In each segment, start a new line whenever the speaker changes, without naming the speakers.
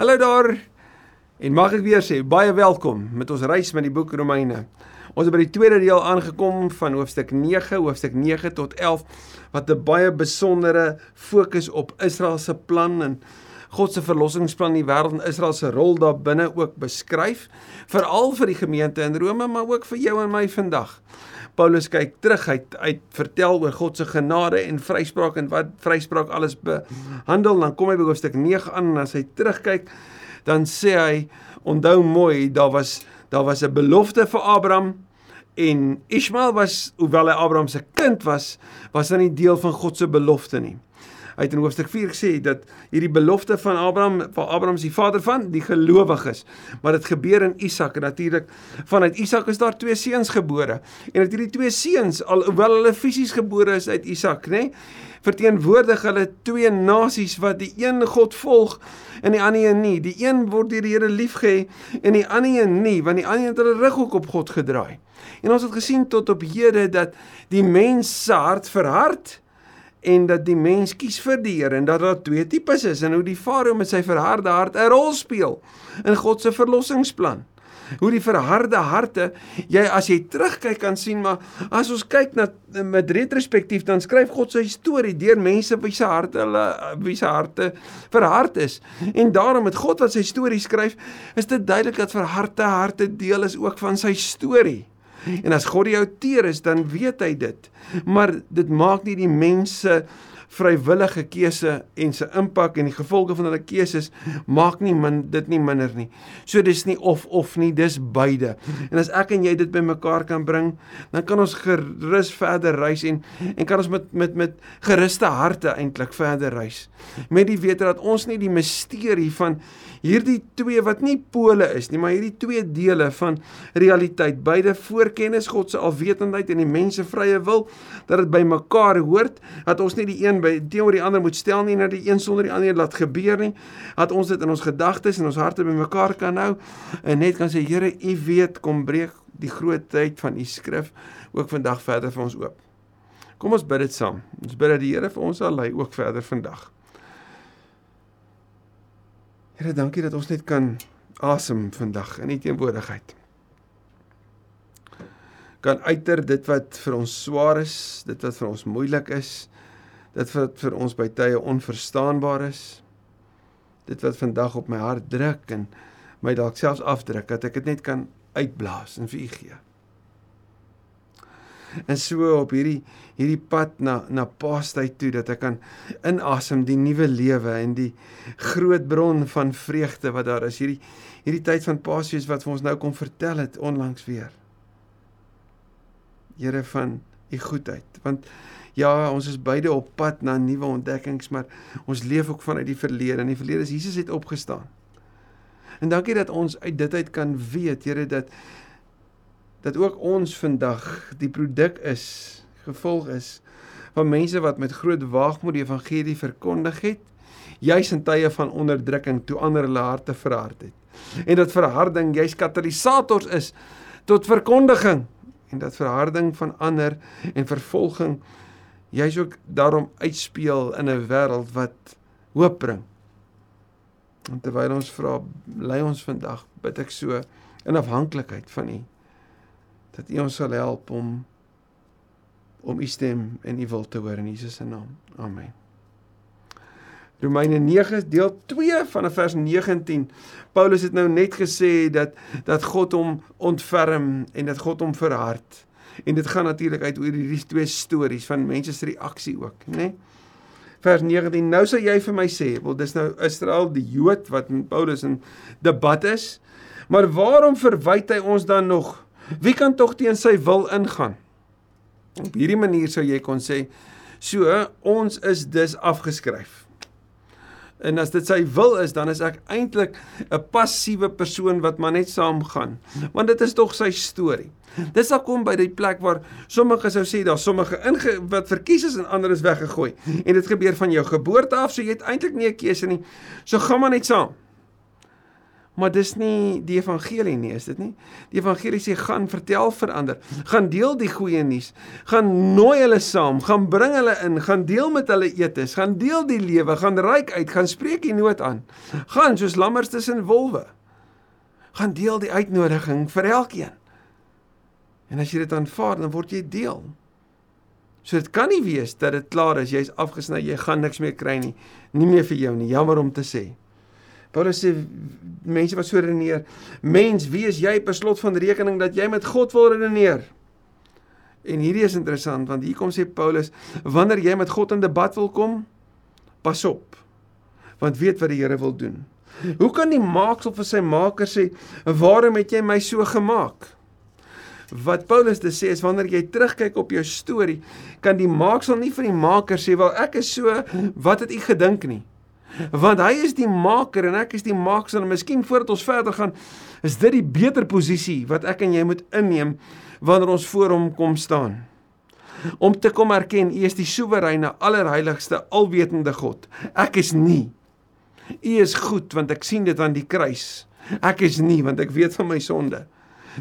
Hallo daar. En mag ek weer sê baie welkom met ons reis met die boek Romeine. Ons het by die tweede deel aangekom van hoofstuk 9, hoofstuk 9 tot 11 wat 'n baie besondere fokus op Israel se plan en God se verlossingsplan in die wêreld en Israel se rol daar binne ook beskryf, veral vir die gemeente in Rome, maar ook vir jou en my vandag. Paulus kyk terug uit uit vertel oor God se genade en vryspraak en wat vryspraak alles behandel, dan kom hy by hoofstuk 9 aan en as hy terugkyk, dan sê hy onthou mooi, daar was daar was 'n belofte vir Abraham en Ismael was hoewel hy Abraham se kind was, was hy nie deel van God se belofte nie. Hy het in hoofstuk 4 gesê dat hierdie belofte van Abraham, van Abraham se vader van die gelowiges, maar dit gebeur in Isak en natuurlik vanuit Isak is daar twee seuns gebore. En dat hierdie twee seuns alhoewel hulle fisies gebore is uit Isak, nê, verteenwoordig hulle twee nasies wat die een God volg en die ander een nie. Die een word deur die Here liefgehê en die ander een nie, want die ander het hulle rug ook op God gedraai. En ons het gesien tot op hede dat die mens se hart verhard en dat die mens kies vir die Here en dat daar twee tipes is en hoe die Farao met sy verharde hart 'n rol speel in God se verlossingsplan. Hoe die verharde harte, jy as jy terugkyk kan sien maar as ons kyk na met retrospektief dan skryf God sy storie deur mense wie se harte hulle wie se harte verhard is. En daarom met God wat sy storie skryf, is dit duidelik dat verharde harte deel is ook van sy storie. En as God die outeur is, dan weet hy dit. Maar dit maak nie die mense vrywillige keuse en se impak en die gevolge van hulle keuses maak nie min dit nie minder nie. So dis nie of of nie, dis beide. En as ek en jy dit bymekaar kan bring, dan kan ons gerus verder reis en en kan ons met met met geruste harte eintlik verder reis. Met die wete dat ons nie die misterie van hierdie twee wat nie pole is nie, maar hierdie twee dele van realiteit, beide voorkennis God se alwetendheid en die mense vrye wil, dat dit by mekaar hoort, dat ons nie die een by teenoor die ander moet stel nie, dat die een sonder die ander laat gebeur nie, dat ons dit in ons gedagtes en ons harte by mekaar kan hou en net kan sê Here, U weet, kom breek die grootheid van U skrif ook vandag verder vir ons oop. Kom ons bid dit saam. Ons bid dat die Here vir ons sal lei ook verder vandag. Here, dankie dat ons net kan asem vandag in U teenwoordigheid. Kan uiter dit wat vir ons swaar is, dit wat vir ons moeilik is, dit wat vir ons by tye onverstaanbaar is, dit wat vandag op my hart druk en my dalk selfs afdruk, dat ek dit net kan uitblaas en vir U gee en so op hierdie hierdie pad na na Paastyd toe dat ek kan inasem die nuwe lewe en die groot bron van vreugde wat daar is. Hierdie hierdie tyd van Paasfees wat vir ons nou kom vertel het onlangs weer. Here van u goedheid. Want ja ons is beide op pad na nuwe ontdekkings maar ons leef ook vanuit die verlede. En die verlede is Jesus het opgestaan. En dankie dat ons uit dit uit kan weet Here dat dat ook ons vandag die produk is, gevolg is van mense wat met groot waagmoed die evangelie verkondig het, juis in tye van onderdrukking toe ander hulle harte verhard het. En dat verharding juis katalisators is tot verkondiging en dat verharding van ander en vervolging juis ook daarom uitspeel in 'n wêreld wat hoop bring. En terwyl ons vra, lei ons vandag, bid ek so in afhanklikheid van U dat U ons sal help om om U stem en U wil te hoor in Jesus se naam. Amen. Romeine 9 deel 2 van vers 19. Paulus het nou net gesê dat dat God hom ontferm en dat God hom verhard. En dit gaan natuurlik uit oor hierdie twee stories van mense se reaksie ook, né? Nee? Vers 19. Nou sê jy vir my sê, wel dis nou Israel die Jood wat met Paulus in debat is. Maar waarom verwyd hy ons dan nog Wie kan tog teen sy wil ingaan? Op hierdie manier sou jy kon sê, so ons is dus afgeskryf. En as dit sy wil is, dan is ek eintlik 'n passiewe persoon wat maar net saamgaan, want dit is tog sy storie. Dis sal kom by die plek waar sommige sou sê daar sommige inge, wat verkies is en ander is weggegooi. En dit gebeur van jou geboorte af, so jy het eintlik nie 'n keuse nie. So gaan maar net saam. Maar dis nie die evangelie nie, is dit nie? Die evangelie sê gaan vertel vir ander, gaan deel die goeie nuus, gaan nooi hulle saam, gaan bring hulle in, gaan deel met hulle etes, gaan deel die lewe, gaan ryk uit, gaan spreek die nood aan. Gaan soos lammers tussen wolwe. Gaan deel die uitnodiging vir elkeen. En as jy dit aanvaar, dan word jy deel. So dit kan nie wees dat dit klaar is, jy's afgesny, jy gaan niks meer kry nie. Nie meer vir jou nie, jammer om te sê. Paulus sê mense wat so redeneer, mens, wie is jy per slot van rekening dat jy met God wil redeneer? En hierdie is interessant want hier kom sê Paulus, wanneer jy met God in debat wil kom, pas op. Want weet wat die Here wil doen. Hoe kan die maaksel vir sy maker sê, "Waarom het jy my so gemaak?" Wat Paulus dit sê is wanneer jy terugkyk op jou storie, kan die maaksel nie vir die maker sê, "Wel, ek is so, wat het u gedink nie?" Want hy is die maker en ek is die maaksel en miskien voordat ons verder gaan, is dit die beter posisie wat ek en jy moet inneem wanneer ons voor hom kom staan. Om te kom erken U is die soewereine, allerheiligste, alwetende God. Ek is nie. U is goed want ek sien dit aan die kruis. Ek is nie want ek weet van my sonde.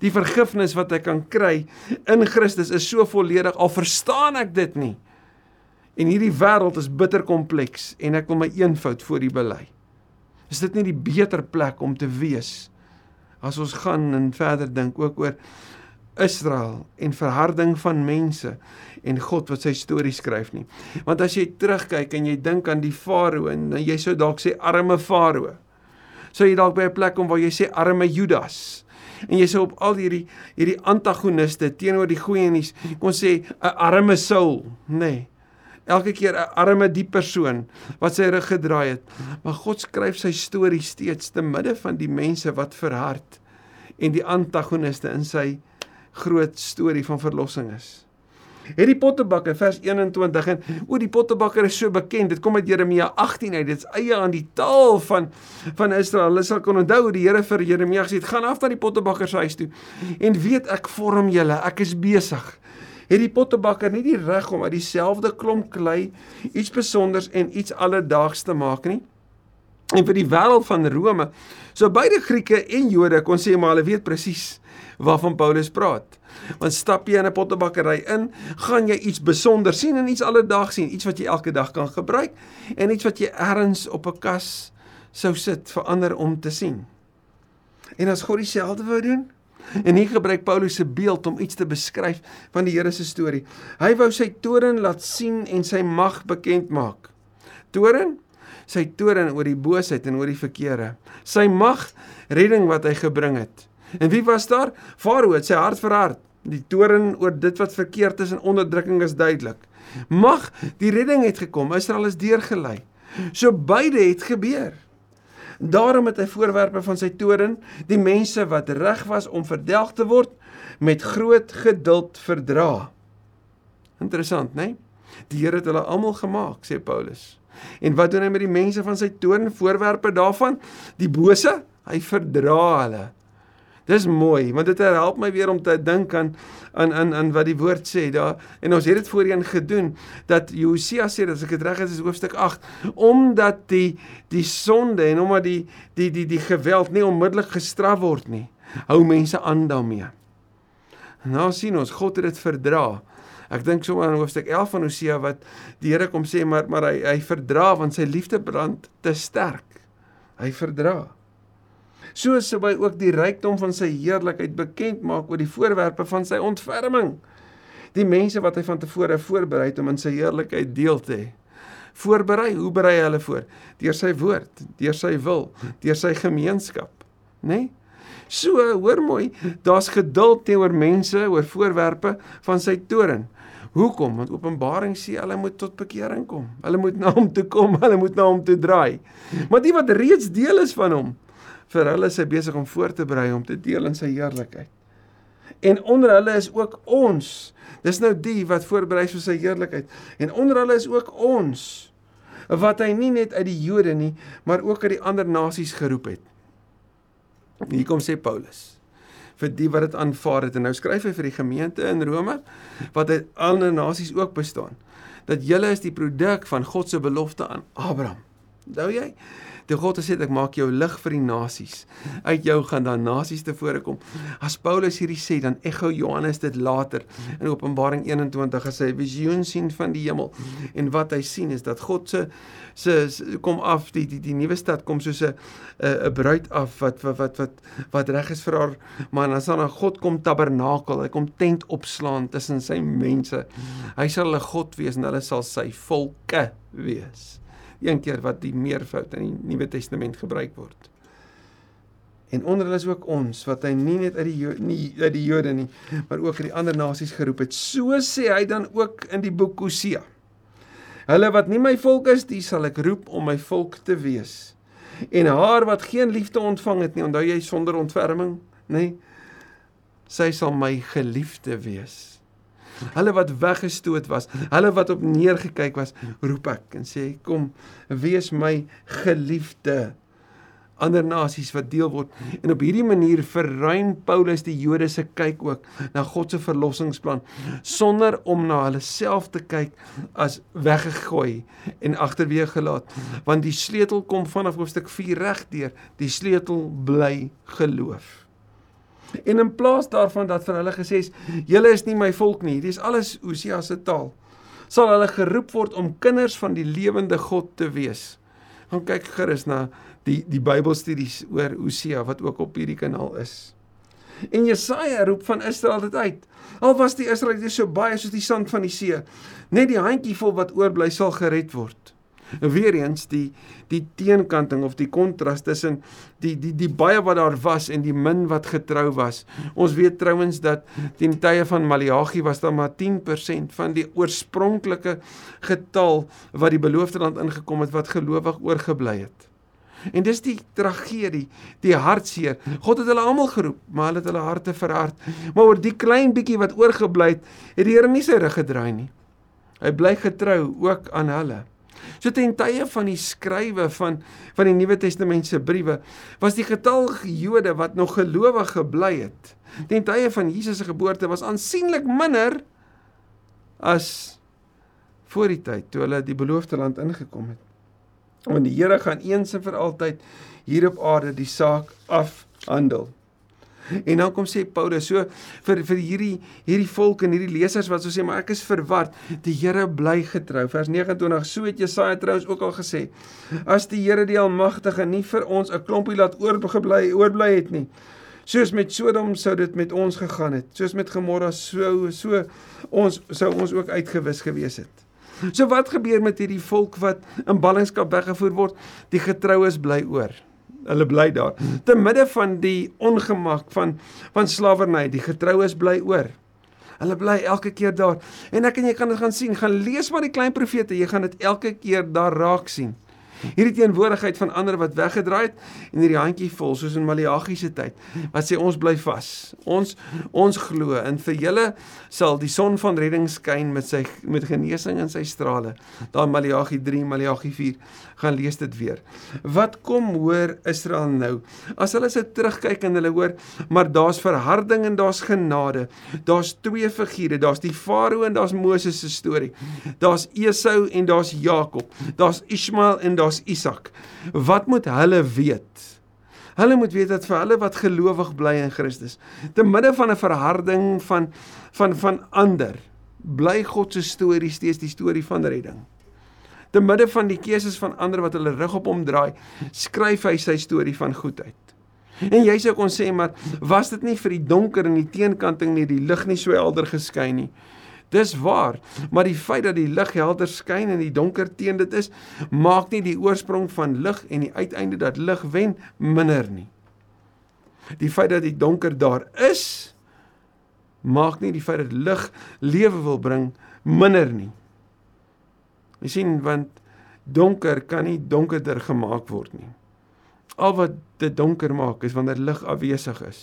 Die vergifnis wat ek kan kry in Christus is so volledig al verstaan ek dit nie. En hierdie wêreld is bitter kompleks en ek wil my eenvoud voor U bely. Is dit nie die beter plek om te wees as ons gaan en verder dink ook oor Israel en verharding van mense en God wat sy storie skryf nie. Want as jy terugkyk en jy dink aan die Farao en jy sou dalk sê arme Farao. Sou jy dalk by 'n plek kom waar jy sê arme Judas en jy sê op al hierdie hierdie antagoniste teenoor die goeie nuus kon sê 'n arme Saul, nê. Nee elke keer 'n arme diep persoon wat sy rug gedraai het. Maar God skryf sy storie steeds te midde van die mense wat verhard en die antagoniste in sy groot storie van verlossing is. Hierdie pottebakker vers 21 en o die pottebakker is so bekend. Dit kom uit Jeremia 18 uit. Dit's eie aan die taal van van Israel. Hulle sal kon onthou die Here vir Jeremia gesê het: "Gaan af na die pottebakker se huis toe en weet ek vorm julle. Ek is besig." Het die pottebakker nie die reg om uit dieselfde klomp klei iets spesonders en iets alledaags te maak nie. En vir die wêreld van Rome, so beide Grieke en Jode kon sê maar hulle weet presies waarvan Paulus praat. Want stap jy in 'n pottebakkery in, gaan jy iets besonders sien en iets alledaags sien, iets wat jy elke dag kan gebruik en iets wat jy ergens op 'n kas sou sit vir ander om te sien. En as God dieselfde wou doen, En hier gebruik Paulus se beeld om iets te beskryf van die Here se storie. Hy wou sy toren laat sien en sy mag bekend maak. Toren? Sy toren oor die boosheid en oor die verkeerde. Sy mag, redding wat hy gebring het. En wie was daar? Farao het sy hart verhard. Die toren oor dit wat verkeerd is en onderdrukking is duidelik. Mag, die redding het gekom. Israel is deurgelei. So beide het gebeur. Daarom het hy voorwerpe van sy toren, die mense wat reg was om verdelg te word, met groot geduld verdra. Interessant, né? Nee? Die Here het hulle almal gemaak, sê Paulus. En wat doen hy met die mense van sy toren, voorwerpe daarvan? Die bose, hy verdra hulle. Dis mooi, want dit help my weer om te dink aan aan aan aan wat die woord sê daar en ons het dit voorheen gedoen dat Josia sê dat as ek dit reg het is hoofstuk 8 omdat die die sonde en omdat die die die die geweld nie onmiddellik gestraf word nie hou mense aan daarmee. Nou sien ons God het dit verdra. Ek dink sommer aan hoofstuk 11 van Hosea wat die Here kom sê maar maar hy hy verdra want sy liefde brand te sterk. Hy verdra so sou hy ook die rykdom van sy heerlikheid bekend maak oor die voorwerpe van sy ontferming. Die mense wat hy van tevore voorberei het om in sy heerlikheid deel te hê. Voorberei, hoe berei hy hulle voor? Deur sy woord, deur sy wil, deur sy gemeenskap, né? Nee? So, hoor mooi, daar's geduld teenoor mense oor voorwerpe van sy toren. Hoekom? Want Openbaring sê hulle moet tot bekering kom. Hulle moet na hom toe kom, hulle moet na hom toe draai. Maar die wat reeds deel is van hom, vir hulle is hy besig om voor te berei om te deel in sy heerlikheid. En onder hulle is ook ons. Dis nou die wat voorberei vir sy heerlikheid. En onder hulle is ook ons wat hy nie net uit die Jode nie, maar ook uit die ander nasies geroep het. Hier kom sê Paulus vir die wat dit aanvaar het en nou skryf hy vir die gemeente in Rome wat uit ander nasies ook bestaan dat julle is die produk van God se belofte aan Abraham Onthou jy? Toe God gesê ek maak jou lig vir die nasies. Uit jou gaan dan nasies tevore kom. As Paulus hierdie sê, dan ekho Johannes dit later in Openbaring 21 as hy 'n visioen sien van die hemel. En wat hy sien is dat God se se kom af die die die nuwe stad kom soos 'n 'n bruid af wat wat wat wat wat reg is vir haar man. Dan sal dan God kom tabernakel. Hy kom tent opslaan tussen sy mense. Hy sal hulle God wees en hulle sal sy volke wees een keer wat die meervoud in die Nuwe Testament gebruik word. En onder hulle is ook ons wat hy nie net uit die jo nie uit die Jode nie, maar ook uit die ander nasies geroep het. So sê hy dan ook in die boek Hosea. Hulle wat nie my volk is, die sal ek roep om my volk te wees. En haar wat geen liefde ontvang het nie, onthou jy sonder ontferming, nê? Sy sal my geliefde wees. Hulle wat weggestoot was, hulle wat op neergekyk was, roep ek en sê kom, wees my geliefde. Ander nasies wat deel word. En op hierdie manier verruim Paulus die Jode se kyk ook na God se verlossingsplan sonder om na hulle self te kyk as weggegooi en agterweë gelaat. Want die sleutel kom vanaf hoofstuk 4 regdeur die sleutel bly geloof En in plaas daarvan dat vir hulle gesê is, julle is nie my volk nie, dis alles Hosea se taal. Sal hulle geroep word om kinders van die lewende God te wees. Gaan kyk gerus na die die Bybelstudies oor Hosea wat ook op hierdie kanaal is. En Jesaja roep van Israel dit uit. Al was die Israeliete so baie soos die sand van die see, net die handjievol wat oorbly sal gered word. Weer eens die die teenkanting of die kontras tussen die die die baie wat daar was en die min wat getrou was. Ons weet trouens dat teen tye van Maleagi was daar maar 10% van die oorspronklike getal wat die beloofde land ingekom het wat gelowig oorgebly het. En dis die tragedie, die hartseer. God het hulle almal geroep, maar hulle het hulle harte verhard. Maar oor die klein bietjie wat oorgebly het, het die Here nie sy rug gedraai nie. Hy bly getrou ook aan hulle. So ten tye van die skrywe van van die Nuwe Testament se briewe was die getal Jode wat nog gelowig gebly het ten tye van Jesus se geboorte was aansienlik minder as voor die tyd toe hulle die beloofde land ingekom het. Want die Here gaan eens en vir altyd hier op aarde die saak afhandel. En dan kom sê Paulus so vir vir hierdie hierdie volk en hierdie lesers wat so sê maar ek is verward. Die Here bly getrou. Vers 29 so het Jesaja trouens ook al gesê. As die Here die almagtige nie vir ons 'n klompie laat oorgebly oorbly het nie. Soos met Sodom sou dit met ons gegaan het. Soos met Gomorra sou so ons sou ons ook uitgewis gewees het. So wat gebeur met hierdie volk wat in ballingskap weggevoer word? Die getroues bly oor hulle bly daar. Te midde van die ongemak van van slawerny, die getroues bly oor. Hulle bly elke keer daar. En ek en jy kan dit gaan sien, gaan lees maar die klein profete, jy gaan dit elke keer daar raak sien. Hierdie teenwoordigheid van ander wat weggedraai het en hierdie handjie vol soos in Maleagi se tyd. Wat sê ons bly vas. Ons ons glo en vir julle sal die son van redding skyn met sy met genesing in sy strale. Daar Maleagi 3, Maleagi 4 gaan lees dit weer. Wat kom hoor Israel nou? As hulle se terugkyk en hulle hoor, maar daar's verharding en daar's genade. Daar's twee figure, daar's die Farao en daar's Moses se storie. Daar's Esau en daar's Jakob. Daar's Ismael en daar's Isak. Wat moet hulle weet? Hulle moet weet dat vir hulle wat gelowig bly in Christus, te midde van 'n verharding van van van ander, bly God se storie steeds die storie van redding te midde van die keuses van ander wat hulle rug op hom draai, skryf hy sy storie van goedheid. En jy sou kon sê maar was dit nie vir die donker en die teenkanting nie die lig nie so helder geskyn nie. Dis waar, maar die feit dat die lig helder skyn en die donker teen dit is, maak nie die oorsprong van lig en die uiteinde dat lig wen minder nie. Die feit dat die donker daar is, maak nie die feit dat lig lewe wil bring minder nie. Jy sien want donker kan nie donkerder gemaak word nie. Al wat dit donker maak is wanneer lig afwesig is.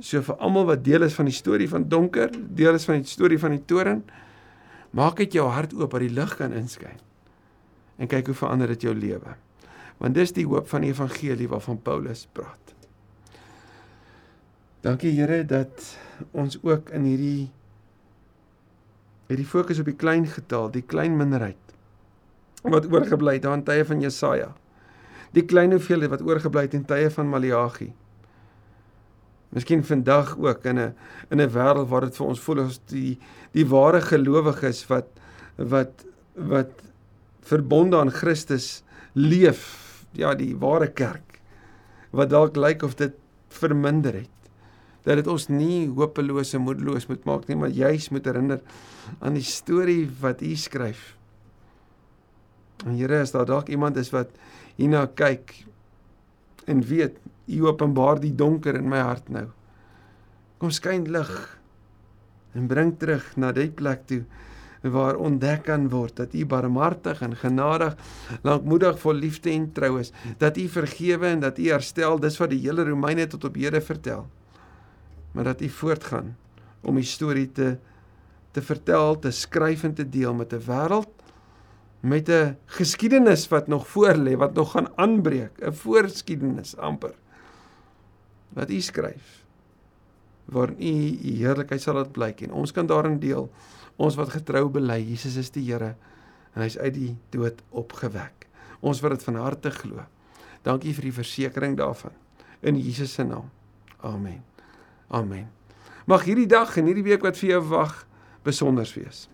So vir almal wat deel is van die storie van donker, deel is van die storie van die toren, maak dit jou hart oop dat die lig kan inskyn. En kyk hoe verander dit jou lewe. Want dis die hoop van die evangelie waarvan Paulus praat. Dankie Here dat ons ook in hierdie het die fokus op die klein getal, die klein minderheid wat oorgebly het daar in tye van Jesaja. Die klein hoeveelheid wat oorgebly het in tye van Maleagi. Miskien vandag ook in 'n in 'n wêreld waar dit vir ons voel as die die ware gelowiges wat wat wat verbonde aan Christus leef, ja, die ware kerk wat dalk lyk of dit verminder het. Dat dit ons nie hopelose moedeloos moet maak nie, maar juis moet herinner aan die storie wat U skryf. En Here, as daar dalk iemand is wat hierna kyk en weet U openbaar die donker in my hart nou. Kom skyn lig en bring terug na die plek toe waar ontdek kan word dat U barmhartig en genadig, lankmoedig, vol liefde en trou is, dat U vergewe en dat U herstel, dis wat die hele Romeine tot op hede vertel. Maar dat U voortgaan om die storie te te vertel, te skryf en te deel met 'n wêreld met 'n geskiedenis wat nog voor lê, wat nog gaan aanbreek, 'n voorgeskiedenis amper. Wat U skryf waarin U U heerlikheid sal laat blyk en ons kan daarin deel. Ons wat getrou bely, Jesus is die Here en hy's uit die dood opgewek. Ons wat dit van harte glo. Dankie vir die versekering daarvan in Jesus se naam. Amen. Amen. Mag hierdie dag en hierdie week wat vir jou wag besonder wees.